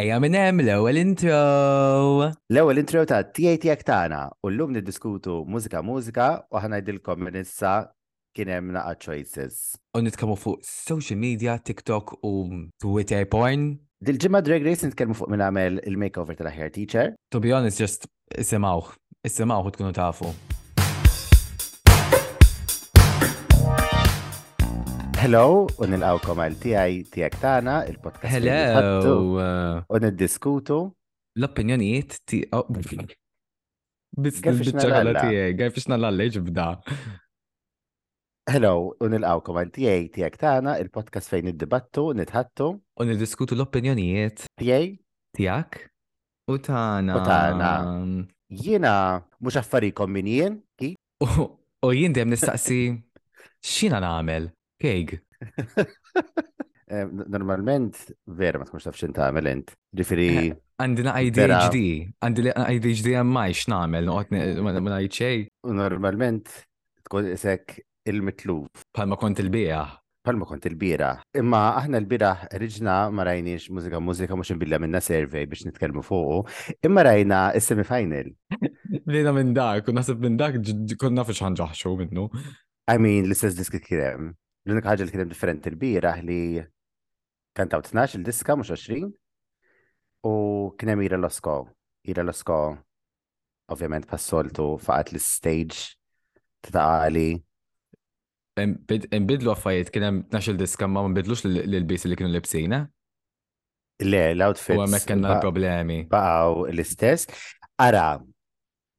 Ejja minn hemm l-ewwel intro! L-ewwel intro ta' tiegħi tiegħek tagħna u llum niddiskutu mużika mużika u aħna ngħidilkom minn issa kien hemm naqa' choices. U nitkellmu fuq social media, TikTok u Twitter porn. Dil-ġimgħa Drag Race nitkellmu fuq min għamel il-makeover tal-aħjar teacher. To be honest just Isimgħuh, isimgħuh u tkunu tafu. Hello, u nilqawkom għal tiegħi tiegħek tagħna il-podcast. Hello. U niddiskutu l-opinjonijiet tiegħu. Bis-ċokola tiegħi, għajfix nallalla ġibda. Hello, u nilqawkom għal TA tiegħek tagħna, il-podcast fejn niddibattu, nitħattu. U niddiskutu l-opinjonijiet. Tiegħi. Tiegħek. U tagħna. U tagħna. Jiena mhux affarikom min jien. U jien dejjem nistaqsi x'jiena nagħmel? Kejg. Eh, normalment, vera ma tkunx taf x'in tagħmel int. Ġifieri. Eh, għandi na ADHD, għandi ADHD hemm ma x'nagħmel, noqgħod ma ngħid xejn. Normalment tkun isek il-mitluf. Palma kont il-bira. Palma kont il-bira. Imma aħna l-bira riġna ma rajniex mużika mużika mhux inbilla minna survey biex nitkellmu fuqu, imma rajna is-semifinal. Bdejna minn dak, u naħseb minn dak konna fiex ħanġaħxu minnu. I mean, l-istess diski kienem. L-unika ħaġa li kienem differenti l-bira li kantaw 12 il-diska mhux 20 u kienem ira l-osko. Ira l-osko ovvjament pas-soltu faqat l-stage ta' għali. Imbidlu għaffajiet, kien hemm naxil diska ma mbidlux l-bis li kienu libsina? Eh? Le, l-outfit. U għamek kena l-problemi. Baqaw l-istess. Ara,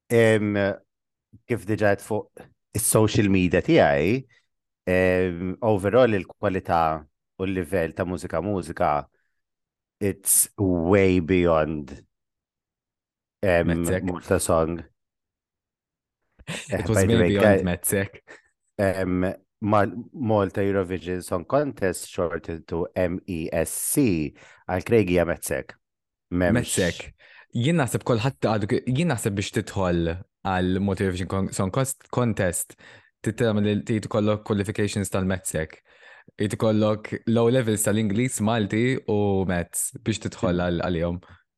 kif diġajt fuq il-social media tijaj, overall il-kwalità u l-livell ta' mużika mużika, it's way beyond Morta song. It was maybe on Metzek. Malta Eurovision Song Contest shorted to MESC għal Craig hija Metzek. Metzek. Jien naħseb kolħadd għadu jien naħseb biex tidħol għal Malta Eurovision Song Contest titram li trid kollok qualifications tal-Metzek. Trid kollok low levels tal-Ingliż, Malti u Metz biex tidħol għal-jom.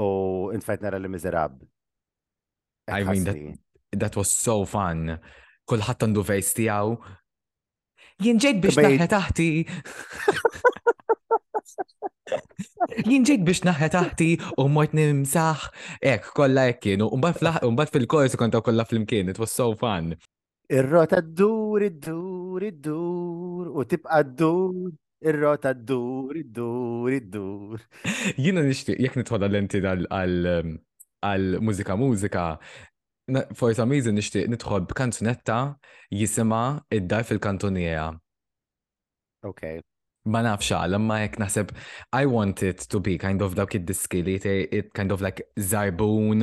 U int fejt nara li mizerab. I mean, that, that was so fun. Kulħadd għandu fejs tiegħu. Jien ġejt biex naħħe taħti. Jien ġejt biex naħħe taħti u mort nimsaħ. Ek, kolla ek kienu. Umbat fil-kors konta kolla fl-imkien. It was so fun. Ir-rota ddur, iddur, iddur, u tibqa ddur, ir-rota ddur, iddur, iddur. Jiena nixtieq jekk nitħodha lenti għal mużika mużika, for some reason nixtieq nidħol b'kanzunetta jisima id-dar fil-kantuniera. Ok. Ma nafx għal, ma jekk naħseb I want it to be kind of dawk id-diski li kind of like zarbun.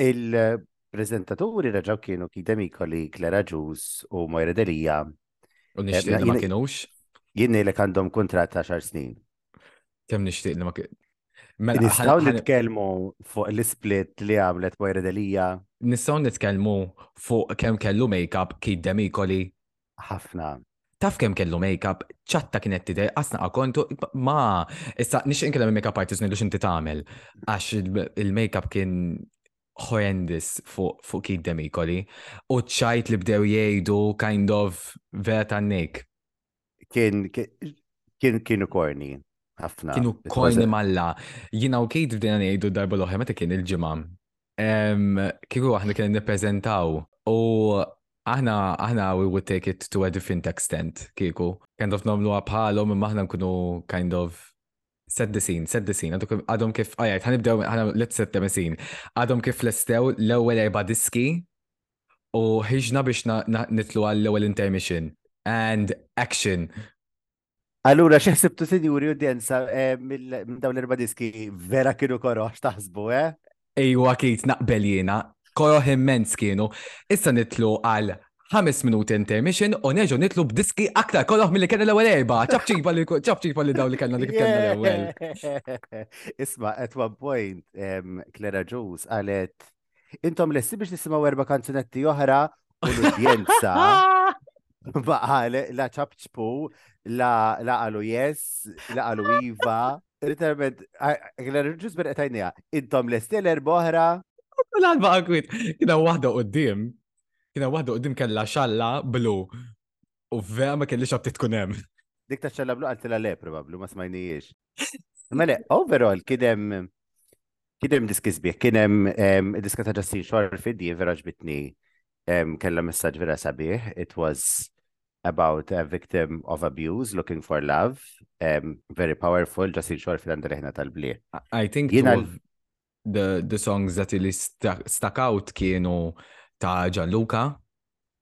Il-prezentaturi raġaw kienu Kida Mikoli, Clara Ġus u Moira Delija. U nixtieq eh, li ma kienux? Jien li għandhom kontrat ta' xar snin. Kemm nixtieq li ma kienux? Mela, Nistaw nitkellmu fuq l-split li għamlet Moira Delija. Nistaw nitkellmu fuq kemm kellu make-up Kid Demikoli ħafna. Taf kemm kellu make-up, ċatta kienet tidher qasna kontu, ma issa nix inkellem il-make-up artist ngħidlu x'inti tagħmel għax il-make-up kien horrendous fuq fu kid demikoli u ċajt li bdew jgħidu kind of vera tan-nik. Kien kien kienu korni ħafna. Kienu korni malla. Jina u kid bdejna ngħidu darba l-oħra meta kien il-ġimgħa Kiku aħna kien nippreżentaw u aħna aħna we would take it to a different extent kiku. Kind of nomlu bħalhom imma aħna nkunu kind of set the scene, set the scene. Għadhom kif għajajt, ħanibdew ħana let's set the scene. Għadhom kif lestew l-ewwel erba' diski u ħiġna biex nitlu għall-ewwel intermission. And action. Allura, xi ħsibtu sinjuri udjenza eh, minn dawn l-erba' diski vera kienu koroħ taħsbu, eh? Ejwa kit naqbel jiena, koroħ immens kienu. Issa nitlu għal 5 minuti intermission u neġu nitlu b'diski aktar koroħ mill-li kena l-ewel erba. ċabċipa li ċabċipa li daw li kena li kena l-ewel. Isma, at one point, Clara Jules għalet Intom lessi biex nisimgħu erba' kanzunetti oħra u l-udjenza baqa la ċapċpu, la għalu jess, la għalu iva. Riterment, għagħar ġus bil għetajnija, intom lessi l-erba' oħra. L-għalba għakwit, kina wahda u d-dim, kina wahda u d-dim kella xalla blu u vera ma kellix għabti tkun hemm. Dik ta' ċella blu għaltila le, probablu, ma smajnijiex. Mela, overall, kidem kidem diskizbi, kidem diska ta' Justin Shore fiddi vera ġbitni kella messaġġ vera sabiħ. It was about a victim of abuse looking for love. Um, very powerful, Justin Shore fil-għandreħna tal-bli. I think to a, the, the songs that li stuck out kienu ta' Gianluca,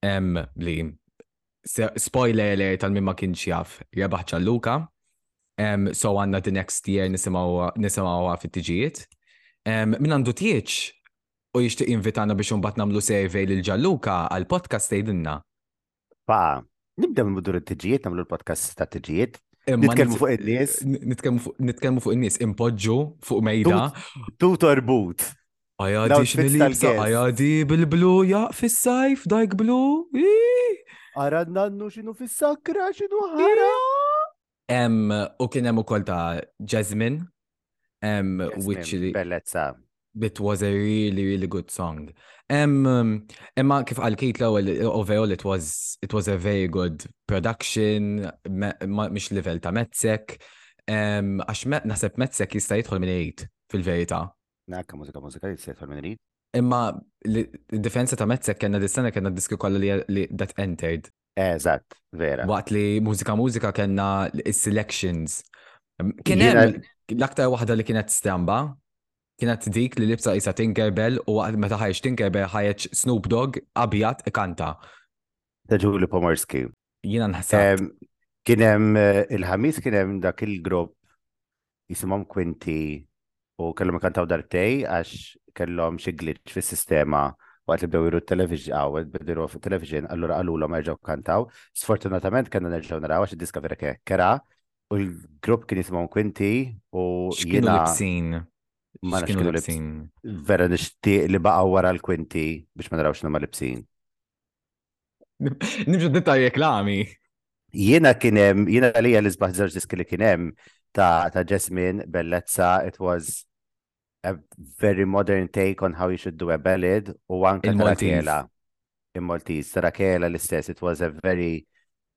em li spoiler alert tal mimma ma kienx jaf, rebaħ Gianluca, em so għanna the next year nisimawa fit-tiġijiet. Min għandu tieċ u jishtiq invitana biex unbat namlu survey lil Gianluca għal podcast tgħidilna. Pa, nibda minn mudur it-tiġijiet, namlu l-podcast ta' tiġijiet. Nitkellmu fuq in-nies. Nitkellmu fuq in-nies, impoġġu fuq mejda. Tut orbut. Ajadi x'nilibsa, ajadi bil-blu, ja, fis-sajf, dajk blu. Ara nannu xinu fis-sakra, xinu ħara. U kien hemm ukoll ta' Jasmine, which li. Bellezza. It was a really, really good song. Imma kif għal Kate l-ewwel, overall it was, it was a very good production, mhix level ta' Metzek. Għax naħseb Metzek jista' jidħol minn irid fil-verità. Nakka mużika mużika jista' jidħol minn irid. Imma l-difensa ta' Metzek kellna dis-sena kellna diski kollha li that entered. Eżatt, vera. Waqt li mużika mużika kellna is-selections. Kien hemm l-aktar waħda li kienet stramba, kienet dik li libsa isa Tinkerbell u waqt meta ħajx Tinkerbell ħajġ Snoop Dogg abjad ikanta. Ta' Ġuli Pomorski. Jiena nħassab. Kien hemm eh, il-ħamis kien hemm dak il-grupp jisimhom Quinti u kellhom ikantaw dartej għax kellhom xi glitch fis-sistema waqt li bdew jiru t-television għaw, bdew fit-television, allura għalulhom erġgħu kantaw. Sfortunatament kellna nerġgħu naraw għax id-diska vera kera u l-grupp kien jisimhom Quinti u jiena. Libsin. Ma nafx kienu libsin. Vera nixtieq li baqgħu wara l-Quinti biex ma narawx numa libsin. Nimxu d-ditta reklami. Jiena kien hemm, jiena għalija li sbaħ żewġ li kien hemm ta' ta' Jasmine Bellezza, it was a very modern take on how you should do a ballad u anke Rakela. In Maltese, Rakela l-istess, it was a very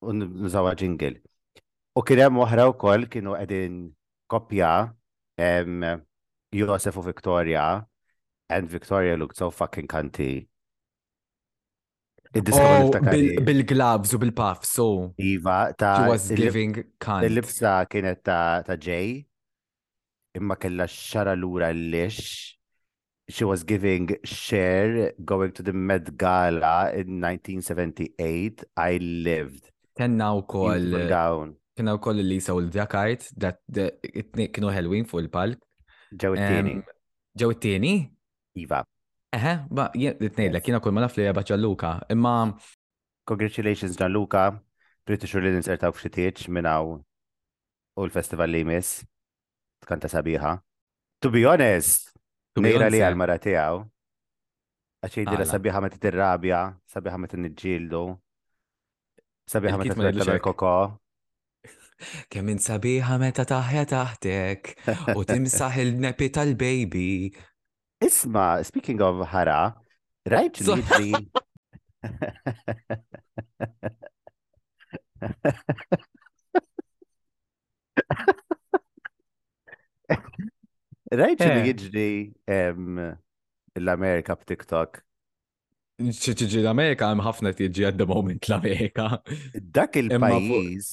u nżawa ġingil. U kien hemm oħra wkoll kienu qegħdin koppja Josef u Victoria and Victoria looked so fucking kanti. Oh, bil-gloves u bil-puff, so. Iva, ta' She was giving kant. Il-libsa kienet ta' ġej, imma kella xara l-ura l-lix, she was giving share going to the Met Gala in 1978. I lived. Kenna u koll. Kenna u koll Lisa u l-Djakajt, kienu ħelwin fuq il-palk. Ġew it-tieni. Ġew it-tieni? Iva. Eħe, ba, jtnejdlek, jena kull ma naf li jaba ġalluka, imma. Congratulations ġalluka, British u li ninsertaw xitieċ minnaw u l-festival li jmiss. tkanta sabiħa. To be honest, nejra li għal-mara tijaw. Għaxi jidira sabiħa ma t-tirrabja, sabiħa ma t-nġildu, sabiħa ma t-tirrabja koko. Kemm in sabiħa meta taħja taħtek u timsaħ il-nepi tal-baby. Isma, speaking of ħara, rajt li Rajt li eh. jiġri l-Amerika b'TikTok. Xi tiġi l-Amerika hemm ħafna tiġi at the moment l-Amerika. Dak il-pajjiż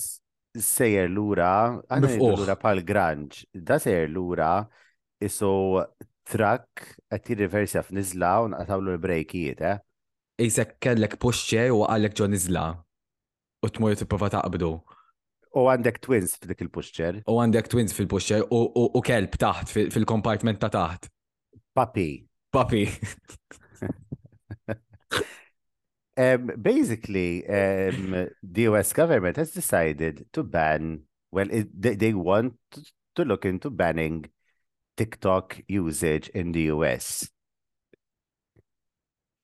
sejjer lura, għana lura pal granġ, da sejjer lura iso trak qed jirriversja f'niżla u nqatawlu l-brejkijiet, eh? Isek kellek puxċe u għalek ġo nizla. u tmur tipprova taqbdu. U għandek twins f'dik il-puxċer. U għandek twins fil-puxċer u kelb taħt fil-kompartment ta' taħt. Papi. Papi. um, basically, um, the US government has decided to ban, well, it, they, they want to look into banning TikTok usage in the US.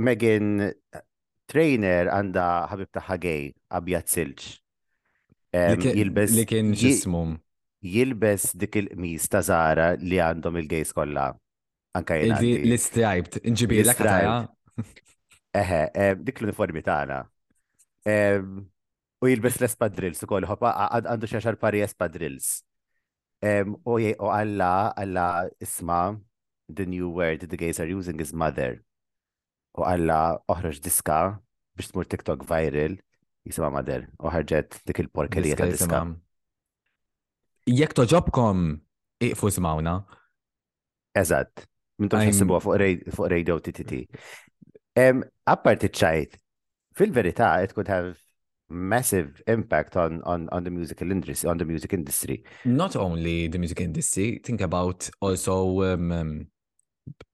Meghan Trainer għandha ħabib tagħha gay abjad silġ. Jilbes li kien x'ismu. Jilbes dik il-qmis ta' Zara li għandhom il-gays kollha. Anka jien. L-striped, inġibi l-striped. Eħe, dik l-uniformi tagħna. U jilbes l-espadrills ukoll, għandu xi xar pari espadrills. U Alla, Alla isma, the new word the gays are using is mother. U Alla oħroġ diska biex tmur TikTok viral jisima mother. U ħarġet dik il-porkerija ta' diska. Jekk toġobkom iqfu smawna, Eżat, minn toġ fuq radio TTT. Apparti ċajt, fil verita it could have massive impact on on on the musical industry on the music industry not only the music industry think about also um, um,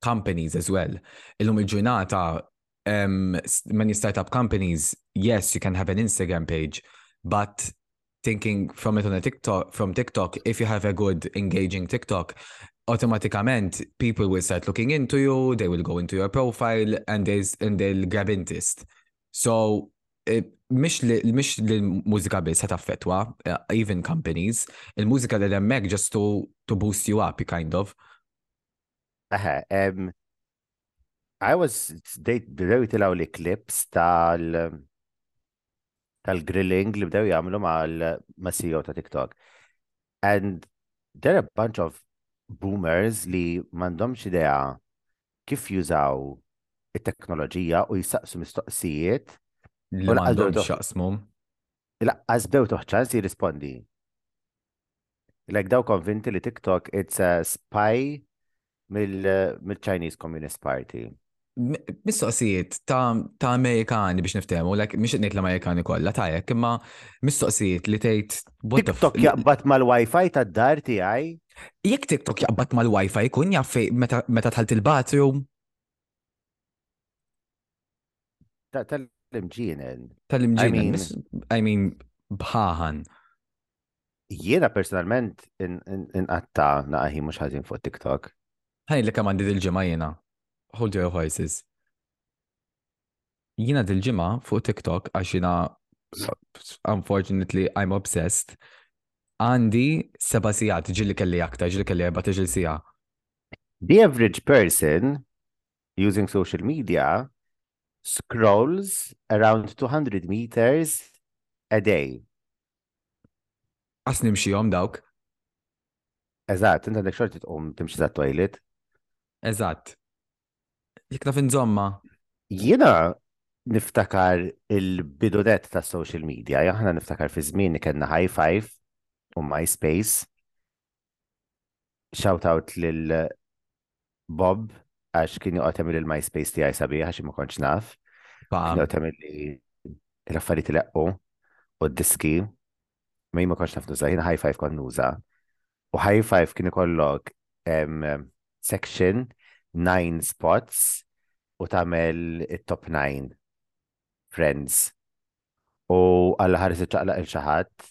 companies as well illum il-ġurnata um, many startup companies yes you can have an instagram page but thinking from it on a TikTok, from TikTok, if you have a good engaging TikTok, automaticamente people will start looking into you, they will go into your profile and, and they'll grab interest. So, eh, mish li mish li mużika biss ħat affettwa, eh, even companies, il-mużika li hemmhekk just to, to boost you up, kind of. Aha, um, I was, they, they rew tilgħu li clips tal tal-grilling li bdew jagħmlu mal-CEO ta' TikTok. And there are a bunch of boomers li m'għandhomx idea kif jużaw it-teknoloġija u jistaqsu mistoqsijiet. Li għandhom xaqsmu. Laqqas bew toħċans jirrispondi. Like daw konvinti li TikTok it's a spy mill-Chinese Communist Party. Mistoqsijiet ta' Amerikani biex niftehmu, like mhix qed ngħid l-Amerikani kollha ta' hekk, imma mistoqsijiet li tgħid TikTok jaqbad mal-Wi-Fi tad-dar tiegħi. Jekk TikTok jaqbad mal-Wi-Fi jkun jaf meta tħalt il-bathroom. Tal-imġienen. Tal-imġienen, I mean, bħaħan. Jiena personalment inqatta naqaħi mhux ħażin fuq TikTok. Ħaj li kemm għandi dil-ġimgħa jiena. Hold your horses. Jiena dil-ġimgħa fuq TikTok għax jiena unfortunately I'm obsessed. Għandi seba' sigħat ġilli kelli aktar, ġilli kelli erba' tiġil siegħa. The average person using social media scrolls around 200 meters a day. Għas nimxijom dawk. Eżat, inta dek xorti tqum timxi za toilet. Eżat. Jek naf nżomma. Jena niftakar il-bidunet ta' social media, jahna niftakar fi żmien kellna high five u MySpace. Shout out lil Bob għax kien joqgħod jagħmel il-MySpace tiegħi sabiħ għax ma kontx naf. Kien joqgħod jagħmel l-affarijiet leqqu u d-diski. Ma jien ma kontx naf nuża, jien high five kont nuża. U high five kien ikollok section 9 spots u tagħmel it-top 9 friends. U għalla ħares iċċaqlaq il-xaħat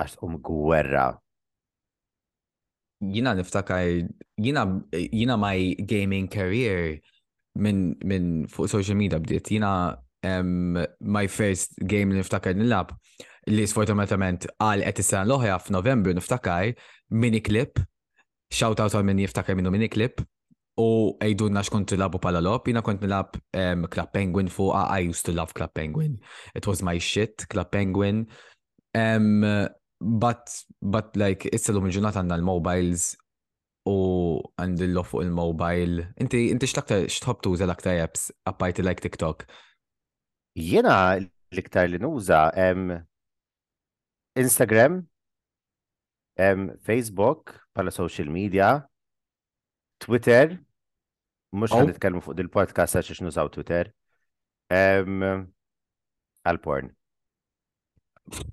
għax tqum gwerra. Jina niftakar, jina, jina my gaming career minn min fuq social media bdiet, jina um, my first game li niftakar nilab li sfortunatament għal qed is-sena l-oħra f'Novembru niftakar mini clip Shout out għal min jiftakar minnu minni klip u għidunna xkun tilabu pala lop, jina kont nilab um, Club Penguin fuqa, I used to love Club Penguin. It was my shit, Club Penguin. Um, but, but like, issa l-lum il-ġunat għanna l-mobiles u għandillu fuq il-mobile. Inti, inti xtaktar xtħob tuża l-aktar apps appajti like TikTok? Jena l-iktar li nuża Instagram, Facebook bħala social media, Twitter, mhux ħan nitkellmu fuq dil-podcast għax ix nużaw Twitter. Għal-porn.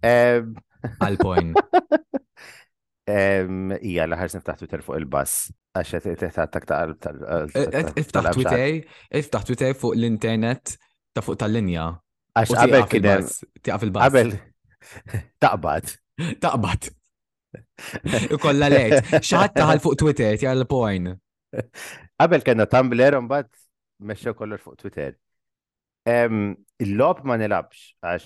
Għal-porn. Ija, laħar niftaħ Twitter fuq il-bass. Għax teħtaħ tak ta' Iftaħ Twitter, iftaħ Twitter fuq l-internet ta' fuq tal-linja. Għax qabel kien hemm. Tieqaf il-bass. Qabel taqbad. Taqbad. Ikolla lejt. Xaħat taħal fuq Twitter, tjal l-pojn. Qabel kena Tumblr, mbagħad meċċa kollox fuq Twitter. Il-lob ma nilabx għax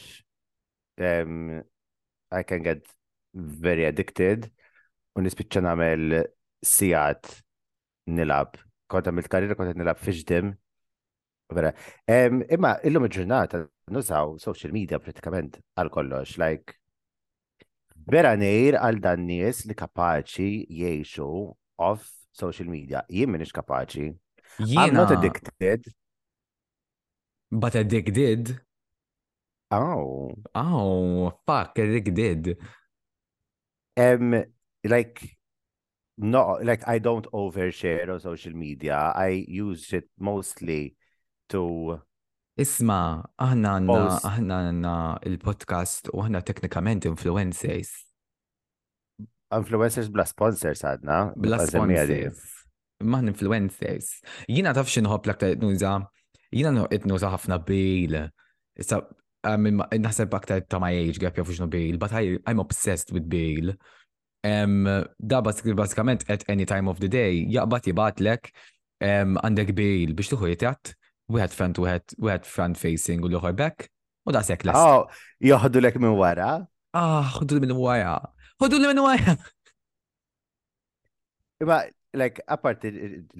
I can get very addicted u nispiċċa nagħmel sijat nilab. Kont għamilt karriera kont nilab fiġdim Vera. Imma illum il-ġurnata nużaw social media pratikament għal kollox, like vera nejr għal dan nies li kapaċi jiexu off social media. Jien minix kapaċi. Jien not addicted. But addicted? Oh. Oh, fuck, addicted. Um, like, no, like I don't overshare on social media. I use it mostly to Isma, aħna għanna, aħna għanna il-podcast u aħna teknikament influencers. Influencers bla sponsors għadna. Bla sponsors. Maħn influencers. Jina taf xinħob l-aktar etnuza. Jina etnuza ħafna bil. Issa, naħseb aktar ta' my age gap jafu xinu bil, but I, I'm obsessed with bil. da basikament at any time of the day, jaqbad jibatlek għandek bail biex tuħu jitat, wieħed front, wieħed front facing u l-oħor back, u da sekk lest. Oh, joħdu lek minn wara. Ah, ħoddu minn wara. Ħoddu minn wara. Iba, like, apparti,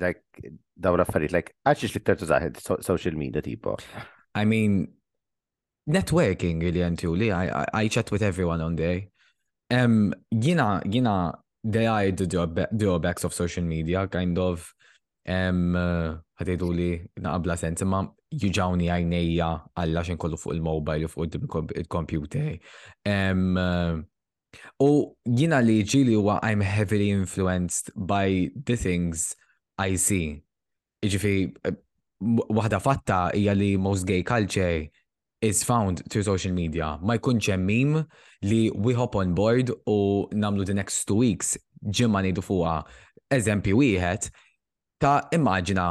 like, daw l-affarijiet, like, għaxix li ktar tużaħed social media tipo. I mean, networking li hemm tuli, I, I, I chat with everyone on there. Um, jina, jina, there are the drawbacks of social media, kind of, um, ħatejdu li naqabla sens, imma juġawni għajnejja għalla xen kollu fuq il-mobile u fuq il-computer. Um, u jina li ġili huwa I'm heavily influenced by the things I see. Jiġifieri eh, waħda fatta hija li most gay culture is found through social media. Ma jkunx hemm mim li we hop on board u namlu the next two weeks ġimma ngħidu fuqha eżempju wieħed ta' immaġina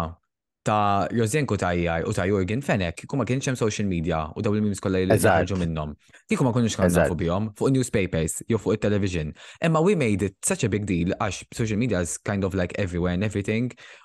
ta' Rosien Kutajjar u ta' Jurgen Fenek kuma kienx hemm social media u daw il-memes kollha li ħarġu minnhom. Kieku ma konniex kan nafu bihom fuq newspapers jew fuq it-television. Imma we made it such a big deal għax social media is kind of like everywhere and everything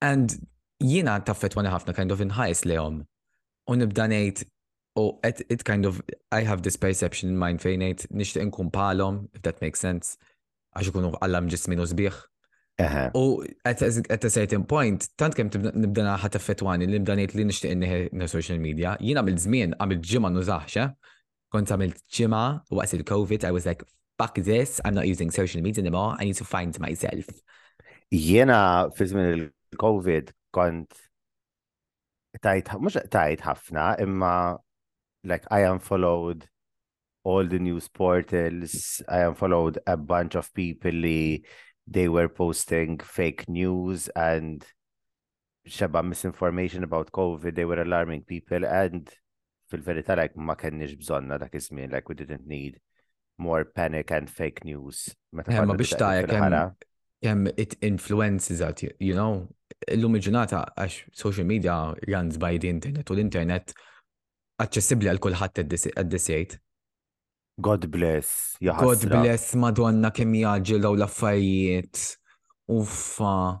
And jiena taffetwani ħafna kind of inħajs lehom. U nibda ngħid u qed it kind of I have this perception in mind fejn ngħid nixtieq inkun bħalhom, if that makes sense, għax ikunu alla mġismin u sbieħ. U at a certain point, tant kemm nibda naħat effettwani li nibda ngħid li nixtieq inneħi social media, jiena għamil żmien għamil ġimgħa nużaħx, eh? Kont għamilt ġimgħa waqt il-COVID, I was like, fuck this, I'm not using social media anymore, I need to find myself. Jena fi żmien il-COVID kont tajt, mux tajt ħafna, imma like I am followed all the news portals, I am followed a bunch of people li they were posting fake news and xeba misinformation about COVID, they were alarming people and fil-verita like ma kenniex bżonna dak iż-żmien like we didn't need more panic and fake news. Ma biex ta' kem it influences that, you know, l-lum ġunata għax social media runs by the internet u l-internet aċċessibli għal kulħadd għad-disejt. God bless, jaħasra. God bless, madonna kem jaġilaw l-affarijiet. Uffa.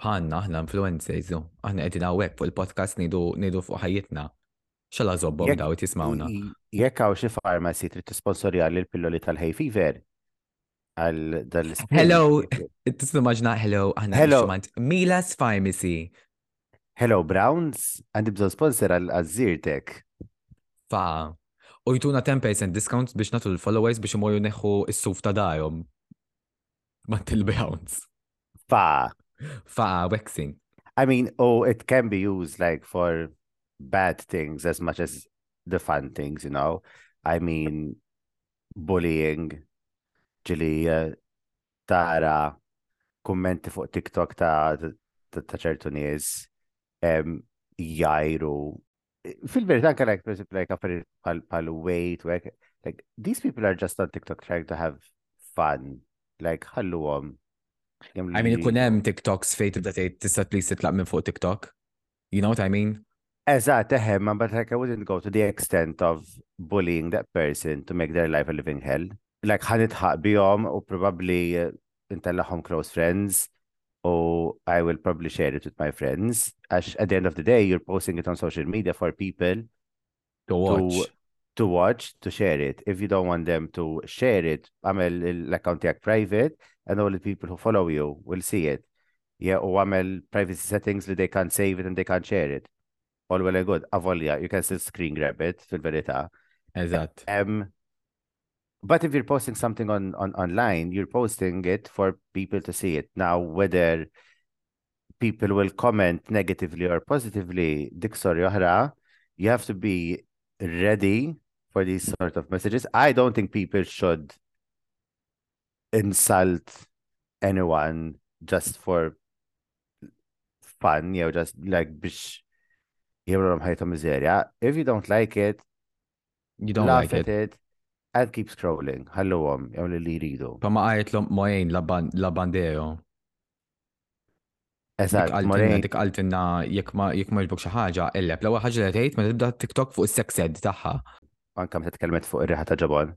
bħalna aħna influencers, aħna qegħdin hawnhekk fuq il-podcast ngħidu fuq ħajjitna. Xala żobbhom daw jismawna. Jekk hawn xi farmacy trid tisponsorja lil pilloli tal-hay fever għal dan l Hello, tismaġna hello, aħna nismant Milas Pharmacy. Hello Browns, għandi bżon sponsor għal azzirtek. Fa, u jtuna 10% discounts biex natu l-followers biex imorru neħu s-suf ta' dajom. Ma tilbi hawnz. Fa. Fa waxing. I mean, oh, it can be used like for bad things as much as the fun things, you know. I mean, bullying, ġili eh, tara kummenti fuq TikTok ta' ta' ċertu nies jajru fil-verità anke like pereżempju like affarijiet bħal weight u hekk, like these people are just on TikTok trying to have fun. Like ħalluhom. I mean ikun hemm TikToks fejn tibda tgħid tista' please titlaq minn fuq TikTok. You know what I mean? Eżatt, eħe, ma but like I wouldn't go to the extent of bullying that person to make their life a living hell. Like ħanitħaq bihom u probabbli intellaħom uh, close friends or I will probably share it with my friends. As at the end of the day, you're posting it on social media for people to watch to watch, to share it. If you don't want them to share it, għamel l-account tijak private and all the people who follow you will see it. Yeah, u oh, għamel privacy settings that they can save it and they can share it. All well and good. Avolia, you can still screen grab it fil-verita. Um, but if you're posting something on, on online, you're posting it for people to see it. Now, whether people will comment negatively or positively, dik sorry you have to be ready for these sort of messages. I don't think people should insult anyone just for fun, you know, just like bish If you don't like it, You don't laugh like at it. it. I'll keep scrolling. Ħalluhom, jew li li jridu. Pa ma għajtlom mojn la bandeo. Eżatt, mojn. Dik għaltinna jek ma jek ma jġbok xi ħaġa, illeb. L-ewwel ħaġa li tgħid ma tibda TikTok fuq is-sex ed tagħha. Anke meta tkellmet fuq ir-riħa ta' ġobon.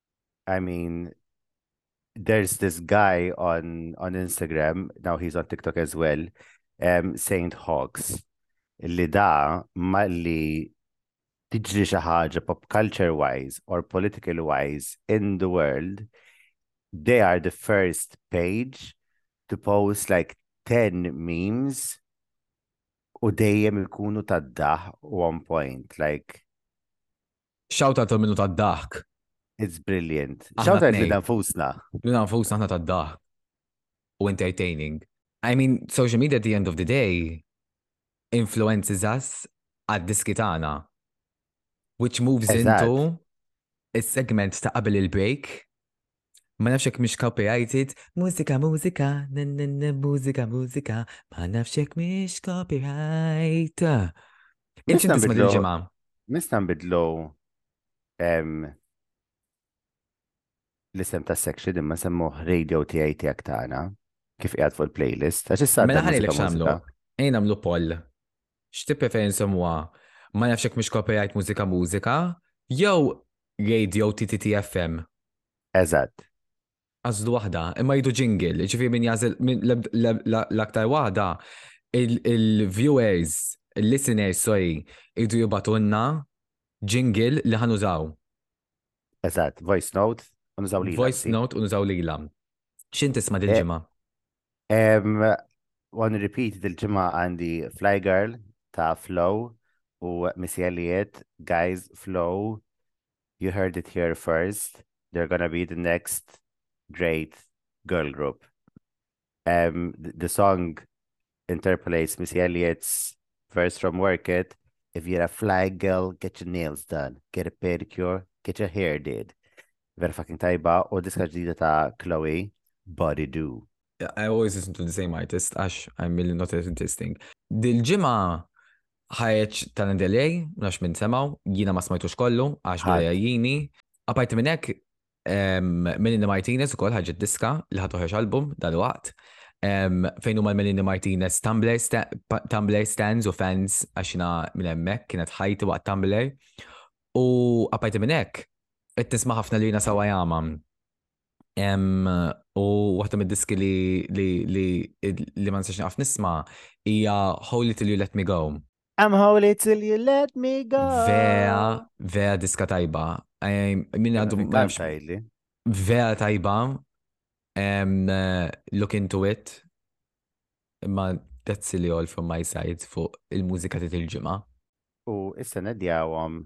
I mean, there's this guy on on Instagram, now he's on TikTok as well, um, Saint Hawks, li da ma li tiġri xi ħaġa pop culture wise or political wise in the world, they are the first page to post like 10 memes u dejjem ikunu tad-daħ u on point, like Shout out minnu ta' daħk. It's brilliant. Shout out li nfusna. Li nfusna ħna ta' daħk. U entertaining. I mean, social media at the end of the day influences us għad-diski tagħna. Which moves into is-segment ta' qabel il-break Ma nafx jekk mhix copyrighted, mużika mużika, nennin mużika mużika, ma nafx jekk mhix copyright. Inti tisma' din ġimgħa. Nista' nbidlu l-isem ta' section imma semmuh radio tiegħi tiegħek tagħna kif qiegħed fuq il-playlist. Għax issa Mela ħalilek x'għamlu. Ejn nagħmlu poll. x'tipprefer insemmuha? Ma nafx jekk mhix copyright mużika mużika jew radio TTT FM. Eżatt. Għażlu waħda, imma jridu jingle, ġifieri min jagħżel l-aktar waħda il-viewers, il-listeners, sorry, jridu jibatunna jingle li ħanużaw. Eżatt, voice note, unużaw lila. Voice note, unużaw lila. X'in tisma' dil-ġimgħa? Għan eh, repeat dil-ġimma għandi Fly Girl ta' Flow u Missy Elliot, guys, Flow, you heard it here first. They're gonna be the next great girl group. Um, the song interpolates Missy Elliott's verse from Work It. If you're a fly girl, get your nails done, get a pedicure, get your hair did, Vera fucking tajba u diska ġdida ta' Chloe, Body Do. I always listen to the same artist għax I'm really not as interesting. Dil-ġimgħa ħareġ Talent Delay, nafx minn semaw, jiena ma smajtux kollu għax bla jajjini. Apparti minn hekk, Melinda Martinez ukoll ħarġet diska li ħadd toħroġ album dal-waqt. Fejn huma l-Melinda Martinez Tumblr stands u fans għax jiena minn hemmhekk kienet ħajti waqt Tumblr. U apparti minn hekk, Qed nisma' ħafna li jiena sawa jama. U waħda mid-diski li li ma nistax naqaf nisma' hija Holy Till You Let Me Go. I'm holy till you let me go. Vera, vera diska tajba. Min għadu. Vera tajba. Look into it. Imma that's silly all from my side fuq il-mużika tit il-ġimgħa. U issa nedjawhom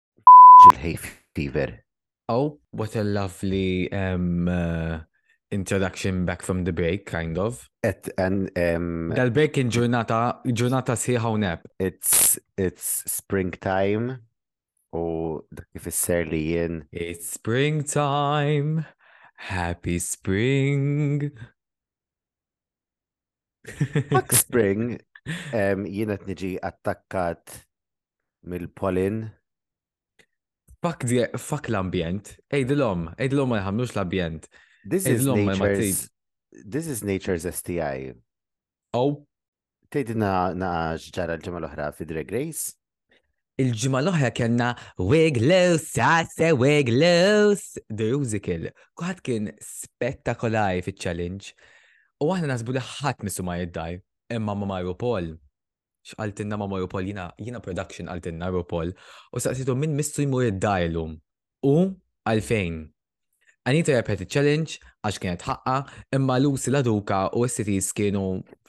il-hay fever. Oh, what a lovely um, uh, introduction back from the break, kind of. Et, and, um, Dal-break in ġurnata, ġurnata siħa u neb. It's, it's springtime u kif isser li jien. It's springtime, happy spring. Hot spring, em, jien qed niġi attakkat mill-pollen. Fak, di- fak l-ambjent, ejdilom, ejdilom ma jħamlux l-ambjent. This is Ejdilom ma jmatrid. nature's This is nature's STI. Oh, Tgħidilna naqa x'ġara l-ġimgħa l-oħra fi Drag Race? Il-ġimgħa l-oħra kellna Wig Loose, Sase Wig Loose, The Musical. Kuħat kien spettakolari fiċ-challenge. U aħna nasbu li ħadd missu ma jiddaj, imma ma marru Paul. X'qaltinna ma marru Paul, jina, jina production qaltinna marru Paul. U saqsitu minn missu jmur id-dar illum. U għalfejn? Anita rebħet iċ-challenge għax kienet ħaqqa, imma Lucy La Duca u s-Cities kienu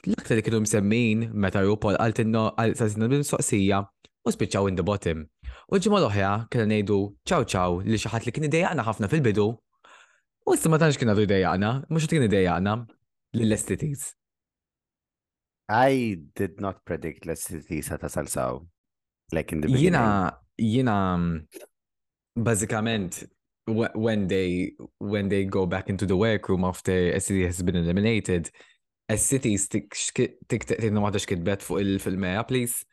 l-aktar li kienu msemmin meta RuPaul qaltilna qaltilna bil-mistoqsija u spiċċaw in the bottom. U l-ġimgħa l-oħra kellna ngħidu ċaw ċaw li xi ħadd li kien idejjaqna ħafna fil-bidu u issa ma tantx kien għadu jdejjaqna, mhux qed kien idejjaqna lill-STTs. I did not predict li s-siti sa ta' salsaw. Like in the beginning. Jina, jina, mm, bazzikament, when they, when they go back into the workroom after a city has been eliminated, a city tikteqtin waħda xkitbet fuq il-filmeja, please.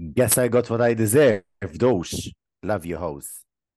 Guess I got what I deserve, those. Love you, host.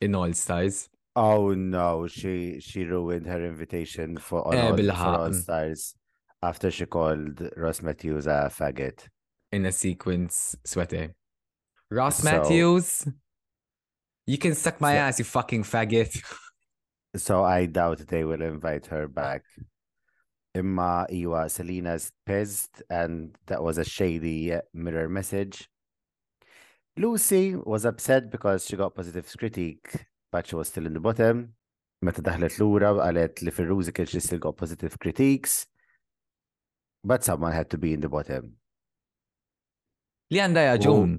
in All Stars. Oh no, she she ruined her invitation for All, all, for all Stars after she called Ross Matthews a faggot in a sequence sweaty Ross so, Matthews, you can suck my so, ass, you fucking faggot. so I doubt they will invite her back. Emma Iwa Selena's pissed, and that was a shady mirror message. Lucy was upset because she got positive critique, but she was still in the bottom. Meta daħlet lura għalet li fil she still got positive critiques, but someone had to be in the bottom li għandha Joan,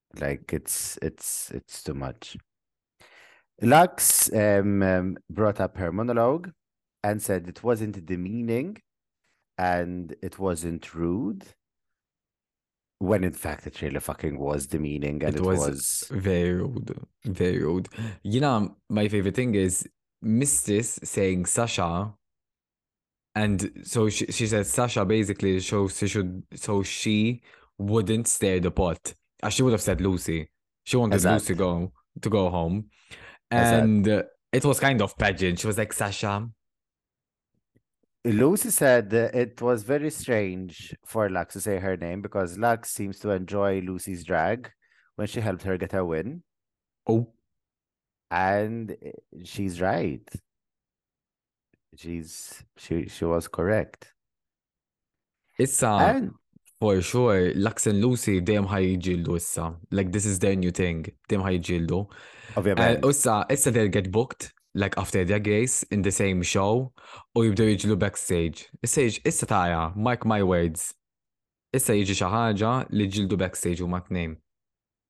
Like it's it's it's too much. Lux um, um, brought up her monologue and said it wasn't demeaning and it wasn't rude. When in fact it really fucking was demeaning and it, it was, was, very rude. Very rude. You know, my favorite thing is Mistress saying Sasha. And so she, she said Sasha basically shows she should so she wouldn't stir the pot. She would have said Lucy. She wanted exactly. Lucy to go to go home and uh, it was kind of pageant. She was like, Sasha. Lucy said it was very strange for Lux to say her name because Lux seems to enjoy Lucy's drag when she helped her get her win. Oh. And eh, she's right. she's she, she was correct. Issa, And... for sure, Lux and Lucy dejjem ħajġildu issa. Like, this is their new thing. Dejjem ħajġildu. Ovvijament. Uh, issa, issa they'll get booked, like, after their gays, in the same show, u jibdu jġildu backstage. Issa, issa taja, mark my words. Issa jiġi xaħġa li ġildu backstage u matnejn.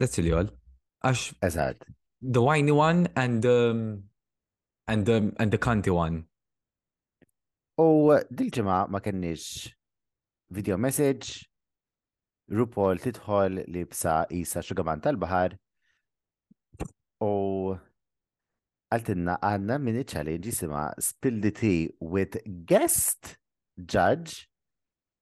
That's li għol. Għax. Eżat. The whiny one and the, um, and the, um, and the kanti one. U dil-ġimgħa ma kenniex video message, RuPaul tidħol li bsa isa xugaman tal-bahar u għaltinna għanna minni challenge jisima Spill the Tea with guest judge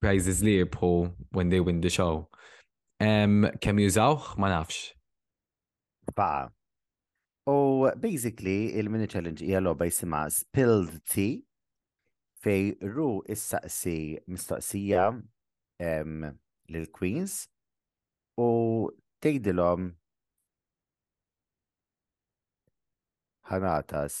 prizes li jirbħu when they win the show. Um, kem jużawh, ma nafx. Fa. U basically il-mini challenge hija logħba jisimha Spilled Tea fej ru issaqsi mistoqsija um, lil Queens u tgħidilhom ħanatas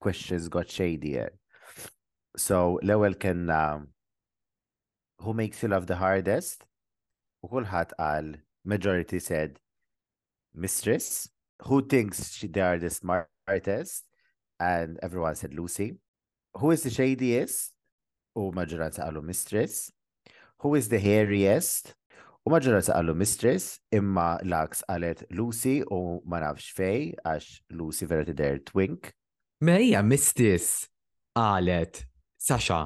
questions got shadier. So l-ewwel kenna Who Makes You Love the Hardest u kulħadd qal majority said Mistress, who thinks she they are the smartest and everyone said Lucy. Who is the shadiest? U maġġoranza qalu Mistress. Who is the hairiest? U maġġoranza qalu mistress, imma l-aks qalet Lucy u ma nafx fej, għax Lucy vera tidher twink. Maria mistress qalet Sasha.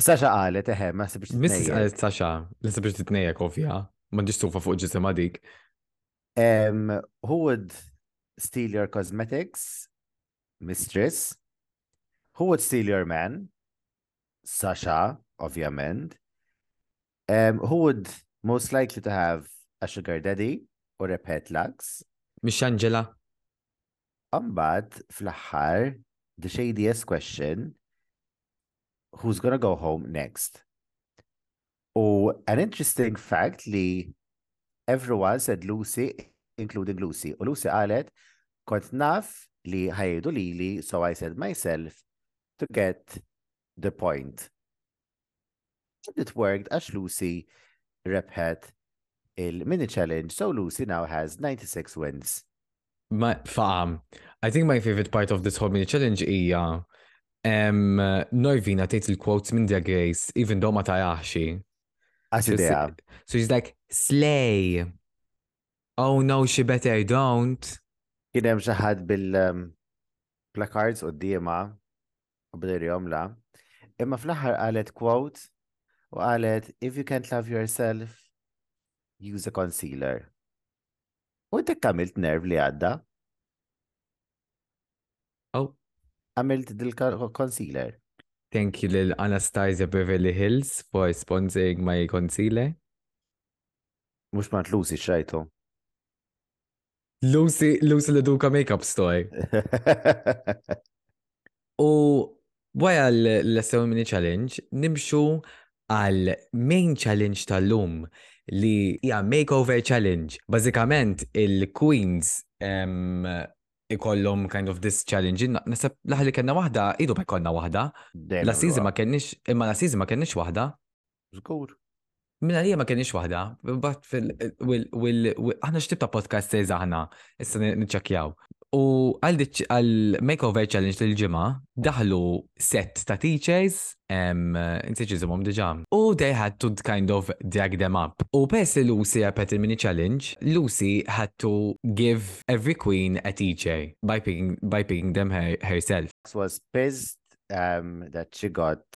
Sasha qalet eħe, ma sibx titnejjek. Mistress qalet Sasha, li sibx titnejjek ovvja, ma ġiex tufa fuq ġisima dik. Um, who would steal your cosmetics? Mistress. Who would steal your man? Sasha, ovvjament. Um, who would most likely to have a sugar daddy or a pet lux? Miss Angela. Umbat, fl-ħar, the shadiest question, who's going to go home next. Oh, an interesting fact li everyone said Lucy, including Lucy. U oh, Lucy qalet, quite enough. li ħajdu lili, so I said myself to get the point. And it worked as Lucy repet il mini challenge, so Lucy now has 96 wins. Ma faqam. I think my favorite part of this whole mini challenge hija um, Norvina tgħid il-quotes minn Drag Race even though ma taraħxi. Għax idea. So she's like, slay. Oh no, she better don't. Kien hemm xi ħadd bil-placards um, u d-diema u bdirjom la. Imma fl-aħħar qalet quote u qalet if you can't love yourself, use a concealer. U intek għamilt nerv li għadda? Oh. Għamilt dil-concealer. Thank you lil Anastasia Beverly Hills for sponsoring my concealer. Mux ma Lucy xrajtu. Lucy, Lucy l-eduka makeup store. U wara l-Sew Mini Challenge nimxu għal main challenge tal-lum li hija makeover challenge. Bażikament il-queens ikollhom kind of this challenge. Nasab laħ li kellna waħda, idu ma jkollna waħda. La season ma kellniex, imma la season ma kellniex waħda. Żgur. Minna li ma kienix wahda, bat fil aħna xtib ta' podcast se aħna, issa nċakjaw. U għal Makeover Challenge l ġimgħa daħlu set ta' teachers, nsiċ iżimhom diġà. U they had to kind of drag them up. U pers li Lucy għapet il-mini challenge, Lucy had to give every queen a teacher by picking, by picking them her, herself. It was pissed um, that she got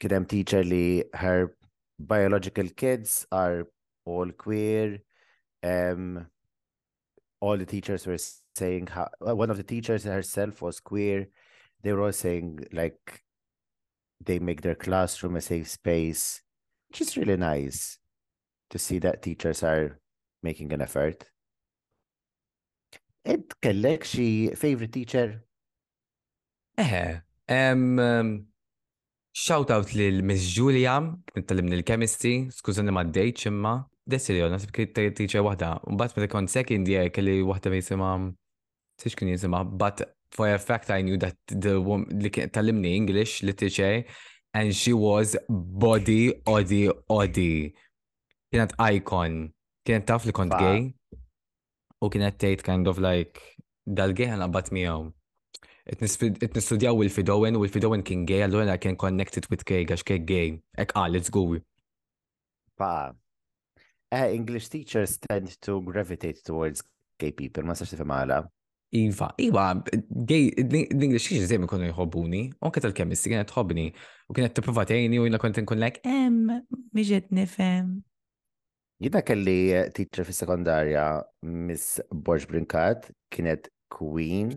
kidem teacher li her biological kids are all queer. Um, all the teachers were saying how, one of the teachers herself was queer. They were all saying like they make their classroom a safe space, which is really nice to see that teachers are making an effort. Ed, kellek xi favorite teacher? Eħe, shout out li l-Miss Julia, nittallimni l-kemisti, skużani ma d-dejċ imma, Desilio, nasib kien teacher wahda, u bat meta kont second year kelli wahda ma jisima, siex kien jisima, but for a fact I knew that the woman li kien tallimni English literature and she was body, odi, odi. Kienet icon. Kienet taf li kont gay. u kienet tgħid kind of like dal-gej għan għabbat miegħu. Itnistudjaw il-fidowen u il-fidowen kien gej, allura kien connected with kej, għax kej gej, ek għal, it's għuwi. Pa. Eh, English teachers tend to gravitate towards gay people, ma sax tifhem għala. Iva, iva, gay, l-English teachers dejjem ikunu jħobbuni, anke tal-kemisti kienet tħobbni, u kienet tipprova tgħinni u jiena kont inkun lek, em, miġed nifhem. Jina kelli teacher fis sekondarja Miss Borġ Brinkat, kienet Queen,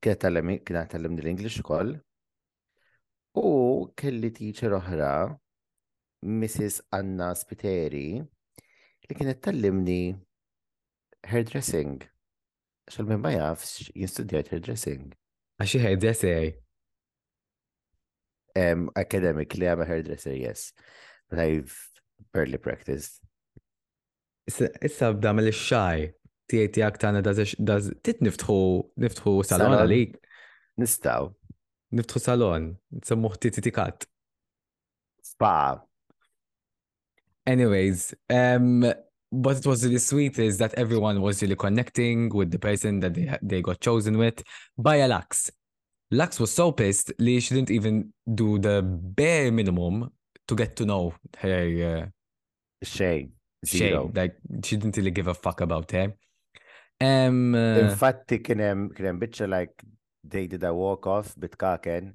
kienet għallem l-English ukoll. U kelli teacher oħra, Mrs. Anna Spiteri, li kienet tallimni hairdressing. Xal minn ma jafx jinstudjajt hairdressing. Għaxi hairdresser. Um, academically, I'm a hairdresser, yes. But I've barely practiced. Issa bda mill xaj tiegħi tiegħek tagħna daż tit niftħu niftħu salon għalik. Nistaw. Niftħu salon, nsemmuh titi tikat. Spa. Anyways, um, what was really sweet is that everyone was really connecting with the person that they they got chosen with by a Lux. Lux was so pissed Lee shouldn't even do the bare minimum to get to know her uh, Shay. Shay. Like she didn't really give a fuck about her. Um uh, Infatti kien hemm kien hemm like they did a walk off bitkaken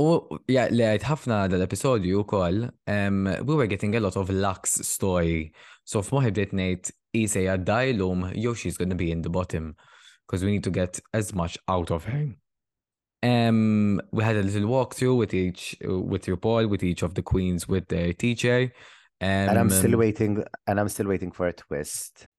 U ja, li għajt ħafna dal-episodju kol, um, we were getting a lot of Lux story. So f'moħi bdejt nejt, Ise għaddajlum, yo she's gonna be in the bottom. Because we need to get as much out of her. Um, we had a little walkthrough with each, with your boy, with each of the queens, with their teacher and I'm still um, waiting and I'm still waiting for a twist.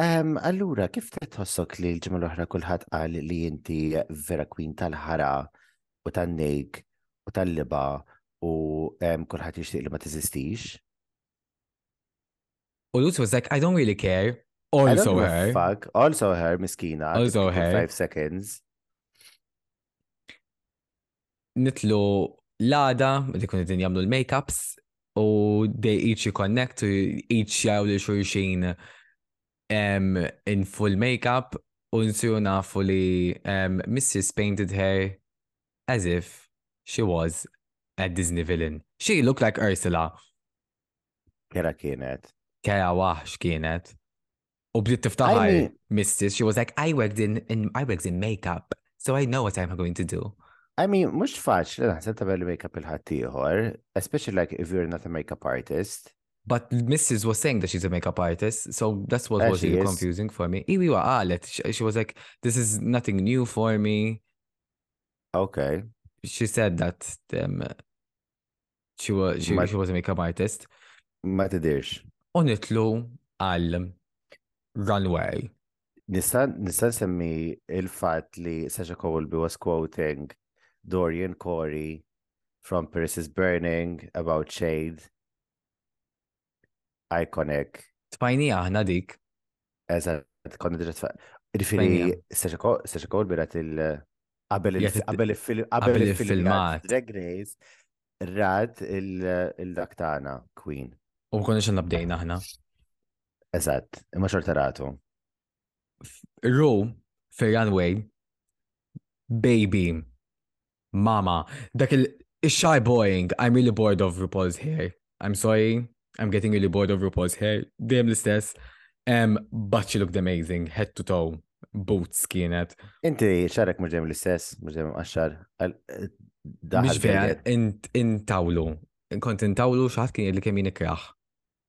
Um, allura, kif qed tħossok li l-ġimgħa l-oħra kulħadd qal li inti vera kwin tal-ħara u tan-nejk u tal-liba u um, kulħadd jixtieq li ma tiżistix? U Luz was like, I don't really care. Also her. Fuck. Also her, miskina. Also her. Five seconds. nitlu l-għada li kun din jagħmlu l-makeups u they each connect u each jgħu li xurxin in full makeup u nsiru nafu li um, Mrs. painted her as if she was a Disney villain. She looked like Ursula. Kera kienet. Kera waħx kienet. U bdiet I mean, Mrs. She was like, I worked in, in I worked in makeup, so I know what I'm going to do. I mean, mux faċ li naħseb ta' belli makeup il-ħattijħor, especially like if you're not a makeup artist. But Mrs. was saying that she's a makeup artist, so that's what uh, was really confusing for me. Iwiwa qalet, ah, she was like, this is nothing new for me. Okay. She said that um, She was, she, she was a makeup artist. Ma tidirx. U nitlu għal runway. Nista' nista' semmi il-fatt li Sasha Colby was quoting Dorian Corey from Paris is Burning about shade. Iconic. Tfajni aħna dik. Eżat, konna diġa tfajni. Rifiri, Sasha Cole birat il- qabel il-filmat. Drag Race, rad il-dak tagħna, Queen. U konna xan nabdejna aħna. Eżat, imma xorta ratu. Ru fir-runway, baby, mama, dak il-shy boying, I'm really bored of RuPaul's hair. I'm sorry, I'm getting really bored of RuPaul's hair. Dejjem l-istess. Um, but she looked amazing, head to toe, boots kienet. Inti xarek mux dejjem l-istess, mux dejjem għaxar. Biex vera, intawlu. Kont intawlu xaħat kien li kemm jinikraħ.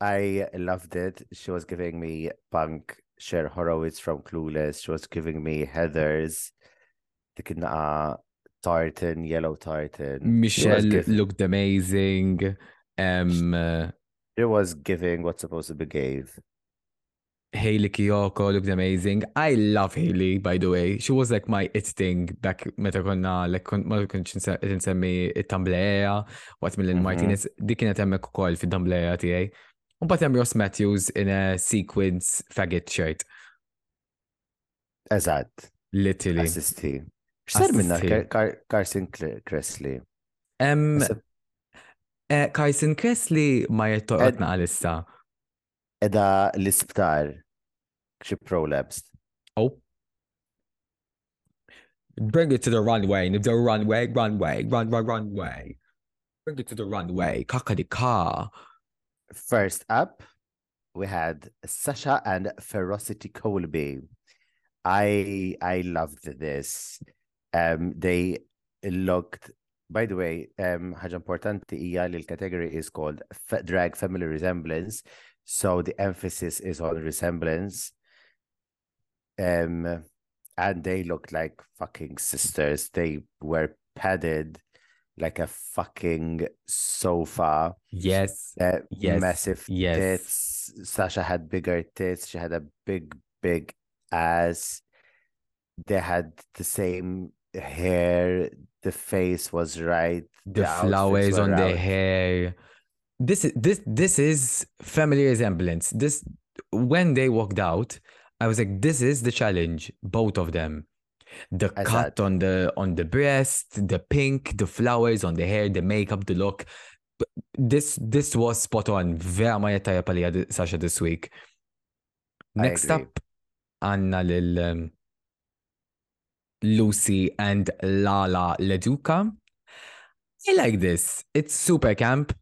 I loved it. She was giving me punk Cher Horowitz from Clueless. She was giving me Heather's dik uh, tartan, yellow tartan. Michelle giving... looked amazing. Um uh, she it was giving what's supposed to be gave. Hayley Kiyoko looked amazing. I love Hayley, by the way. She was like my it thing back meta konna, like, ma kunx nsemmi it-tamblea, waqt mill mhm. Martinez, di kienet emmek u koll fil-tamblea tijaj. Un bat jem Ross Matthews in a sequins faggot shirt. Eżat. Literally. Assisti. X'ser minna Carson Kressley? Eh, Carson Kressley ma jettoqotna għalissa. Eda l-isptar xie prolapsed. Oh. Bring it to the runway, the runway, runway, run, run, runway. Bring it to the runway, ka. First up, we had Sasha and Ferocity Colby. I I loved this. Um, they looked. By the way, um, حاجة important the li category is called drag family resemblance. So the emphasis is on resemblance. Um, and they looked like fucking sisters. They were padded like a fucking sofa. Yes. Uh, yes. Massive yes. tits. Sasha had bigger tits. She had a big, big ass. They had the same hair. The face was right. The, the flowers on the hair. This is this this is family resemblance. This when they walked out, I was like, this is the challenge. Both of them the I cut said. on the on the breast, the pink, the flowers on the hair, the makeup, the look. This this was spot on. Sasha this week. Next up, Anna, lil um, Lucy and Lala Leduca. I like this. It's super camp.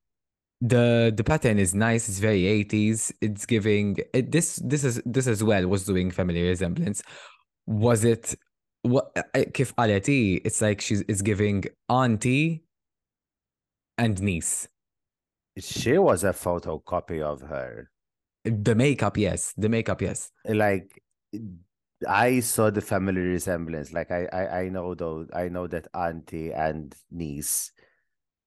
The the pattern is nice. It's very 80s. It's giving it, this this is this as well was doing family resemblance. Was it what uh, uh, kif alati it's like she's it's giving auntie and niece she was a photocopy of her the makeup yes the makeup yes like i saw the family resemblance like i i, I know though i know that auntie and niece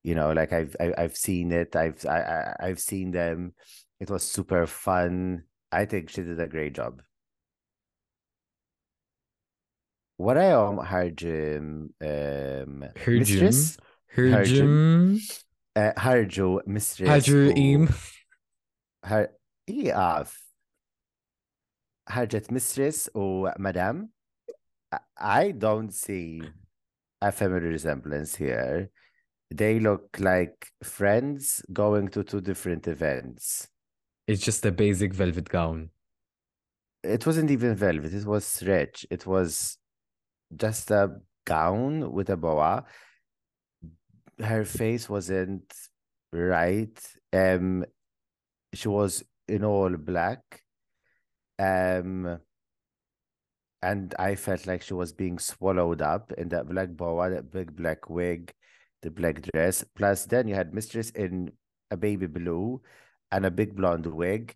you know like i've I, have i have seen it i've I, I i've seen them it was super fun i think she did a great job Warajhom ħarġu Mistress. Ħarġu. Eh, ħarġu Mistress. Ħarġu im. Iqaf. Ħarġet Mistress u Madam. I don't see a family resemblance here. They look like friends going to two different events. It's just a basic velvet gown. It wasn't even velvet. It was stretch. It was just a gown with a boa. Her face wasn't right. Um, she was in all black. Um, and I felt like she was being swallowed up in that black boa, that big black wig, the black dress. Plus, then you had Mistress in a baby blue and a big blonde wig,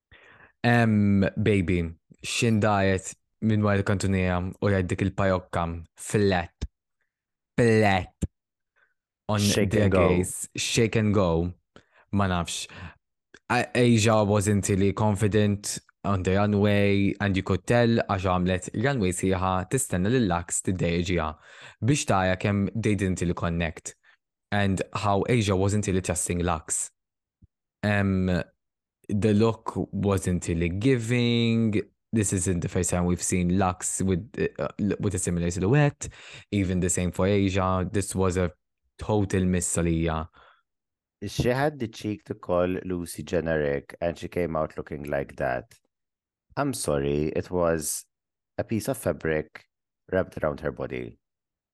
Ehm, baby, xin dajet minn wara l-kantunija u rajt dik il-pajokka flat. Flat. On shake the gaze. Shake and go. Ma nafx. Asia wasn't really confident on the runway and you could tell għax għamlet runway siħa tistenna l lax tiddejġiha biex taja kemm they didn't really connect and how Asia wasn't really trusting Lux. Um, the look wasn't really giving. This isn't the first time we've seen Lux with uh, with a similar silhouette. Even the same for Asia. This was a total miss She had the cheek to call Lucy generic and she came out looking like that. I'm sorry, it was a piece of fabric wrapped around her body.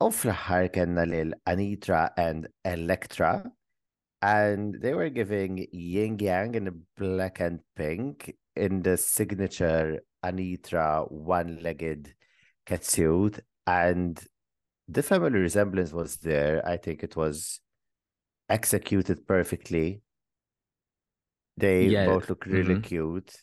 U fl-ħar kena lil Anitra and Electra and they were giving yin yang in black and pink in the signature Anitra one-legged catsuit and the family resemblance was there. I think it was executed perfectly. They yeah. both look really mm-hmm. cute.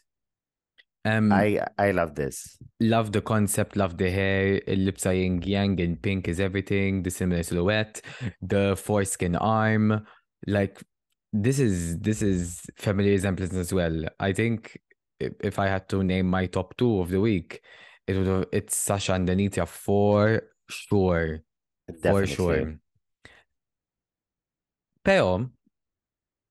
Um, I I love this. Love the concept. Love the hair. Lips are yin yang and pink is everything. The similar silhouette. The foreskin arm. Like this is this is family resemblance as well. I think if, if I had to name my top two of the week, it would have, it's Sasha and Anita for Sure. For sure. Pero,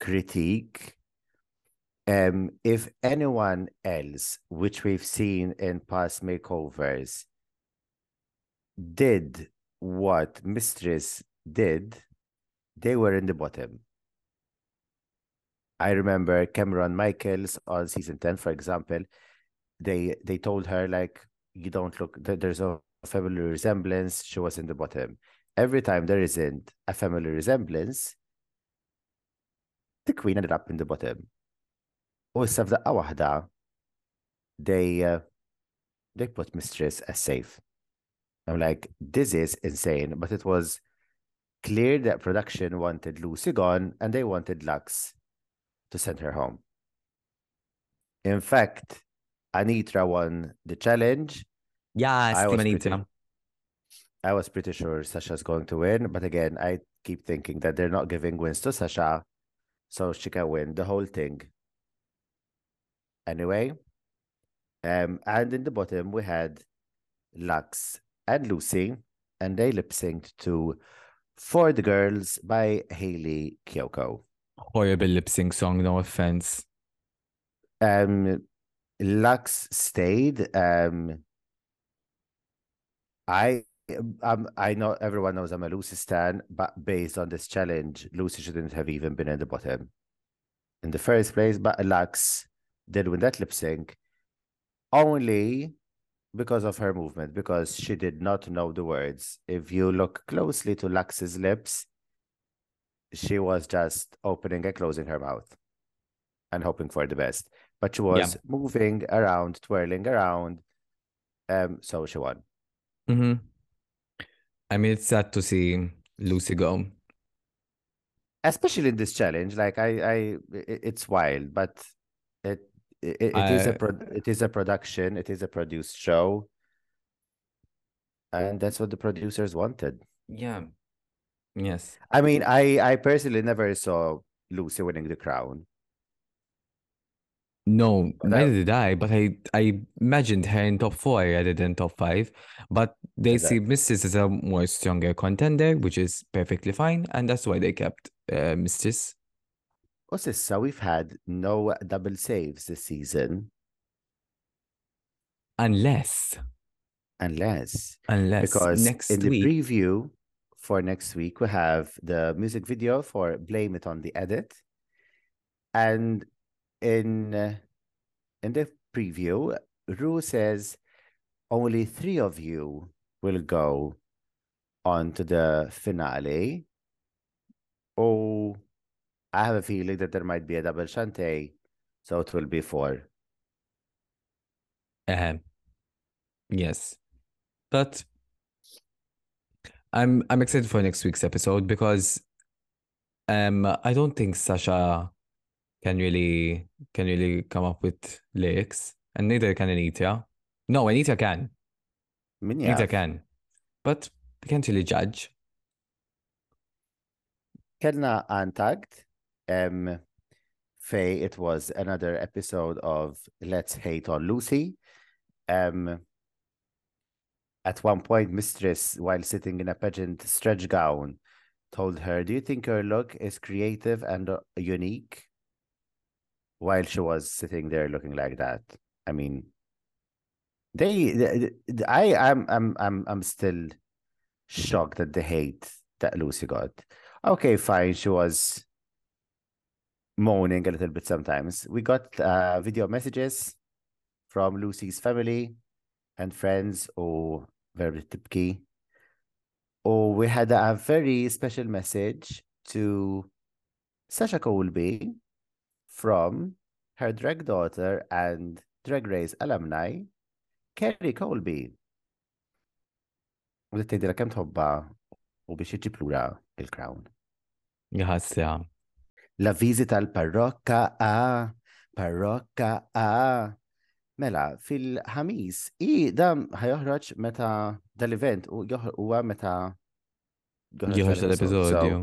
critique. Um, if anyone else, which we've seen in past makeovers, did what Mistress did, they were in the bottom. I remember Cameron Michaels on season 10, for example, they they told her like you don't look there's a family resemblance, she was in the bottom. Every time there isn't a family resemblance, the queen ended up in the bottom. U issa the waħda they uh, they put mistress as safe. I'm like, this is insane, but it was clear that production wanted Lucy gone and they wanted Lux to send her home. In fact, Anitra won the challenge. Yes, I was, pretty, I was pretty sure Sasha's going to win, but again, I keep thinking that they're not giving wins to Sasha, so she can win the whole thing. Anyway, um, and in the bottom we had Lux and Lucy, and they lip synced to for the Girls by Haley Kyoko. Horrible lip sync song, no offense. Um, Lux stayed. Um, I um, I know everyone knows I'm a Lucy stan, but based on this challenge, Lucy shouldn't have even been at the bottom in the first place. But Lux did win that lip sync. Only because of her movement, because she did not know the words. If you look closely to Lux's lips, she was just opening and closing her mouth and hoping for the best. But she was yeah. moving around, twirling around. Um, so she won. Mm-hmm. I mean, it's sad to see Lucy go. Especially in this challenge, like I, I, it's wild, but it it, it I, is a pro- it is a production it is a produced show and that's what the producers wanted yeah yes i mean i i personally never saw lucy winning the crown no but neither I, did i but i i imagined her in top four I added in top five but they exactly. see mrs as a more stronger contender which is perfectly fine and that's why they kept uh, mistress Osissa, we've had no double saves this season. Unless. Unless. Unless. Because next in week, the preview for next week, we have the music video for Blame It on the Edit. And in, uh, in the preview, Ru says only three of you will go on to the finale. Oh, I have a feeling that there might be a double shanty, so it will be four. Uh, yes, but I'm I'm excited for next week's episode because um I don't think Sasha can really can really come up with lyrics, and neither can Anita. No, Anita can. I mean, yeah. Anita can, but we can't really judge. كلنا uh, untagged um, Faye, it was another episode of Let's Hate on Lucy. Um, at one point, Mistress, while sitting in a pageant stretch gown, told her, Do you think her look is creative and uh, unique? While she was sitting there looking like that. I mean, they, they, they I, I'm, I'm, I'm, I'm still shocked at the hate that Lucy got. Okay, fine. She was moaning a little bit sometimes. We got uh, video messages from Lucy's family and friends, or oh, very tipki. Or oh, we had a very special message to Sasha Colby, from her drag daughter and Drag Race alumni, Kerry Colby. U li tgħidilha kemm tħobba u biex iġib lura il-crown. Grazzja. La viżi tal-parrokka a, parrokka a. Mela, fil-ħamis, i da ħajoħroġ meta dal-event u huwa meta Joħroġ tal-episodju.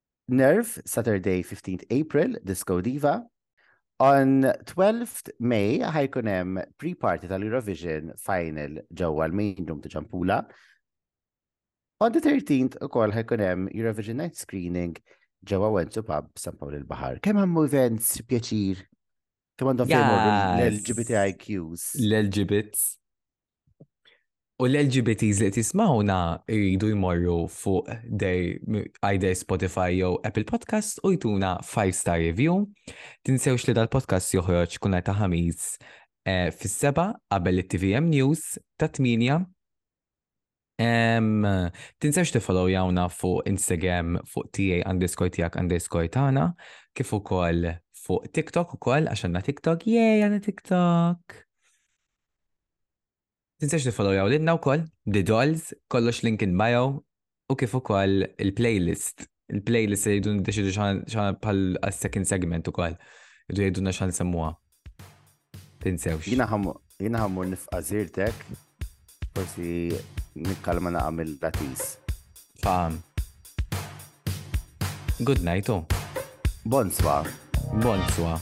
Nerv, Saturday 15th April, Disco Diva. On 12th May ħajkun hemm pre-party tal-Eurovision final ġewwa l-main room ta' ġampula. On the 13th ukoll ħajkun hemm Eurovision night screening ġewwa Wenzu Pub San Pawl il-Baħar. Kemm hemm events pjaċir? Kemm għandhom fejn l-LGBTIQs? L-LGBTs. U l-LGBTs li tismawna jridu jmorru fuq dej either Spotify jew Apple Podcast u jtuna 5 star review. Tinsewx li dal-podcast joħroġ kuna ta' ħamis eh, fis-seba qabel it-TVM News ta' 8 Tinsewx tifollow jawna fuq Instagram fuq TA underscore tijak underscore tana, kif ukoll fuq TikTok ukoll għax għandna TikTok, jej għandna TikTok. Tinsewx tifollow jaw l-inna ukoll, The Dolls, kollox link in bio, u kif ukoll il-playlist. il-playlist se jgħidu niddeċidu xan pal second segment u kol. Jgħidu jgħidu na xan semmuha. Tinsewx. Jina ħammur nifqa zirtek, forsi nikkalma naqam il-latis. Fam. Good night, oh. Bonsoir. Bonsoir.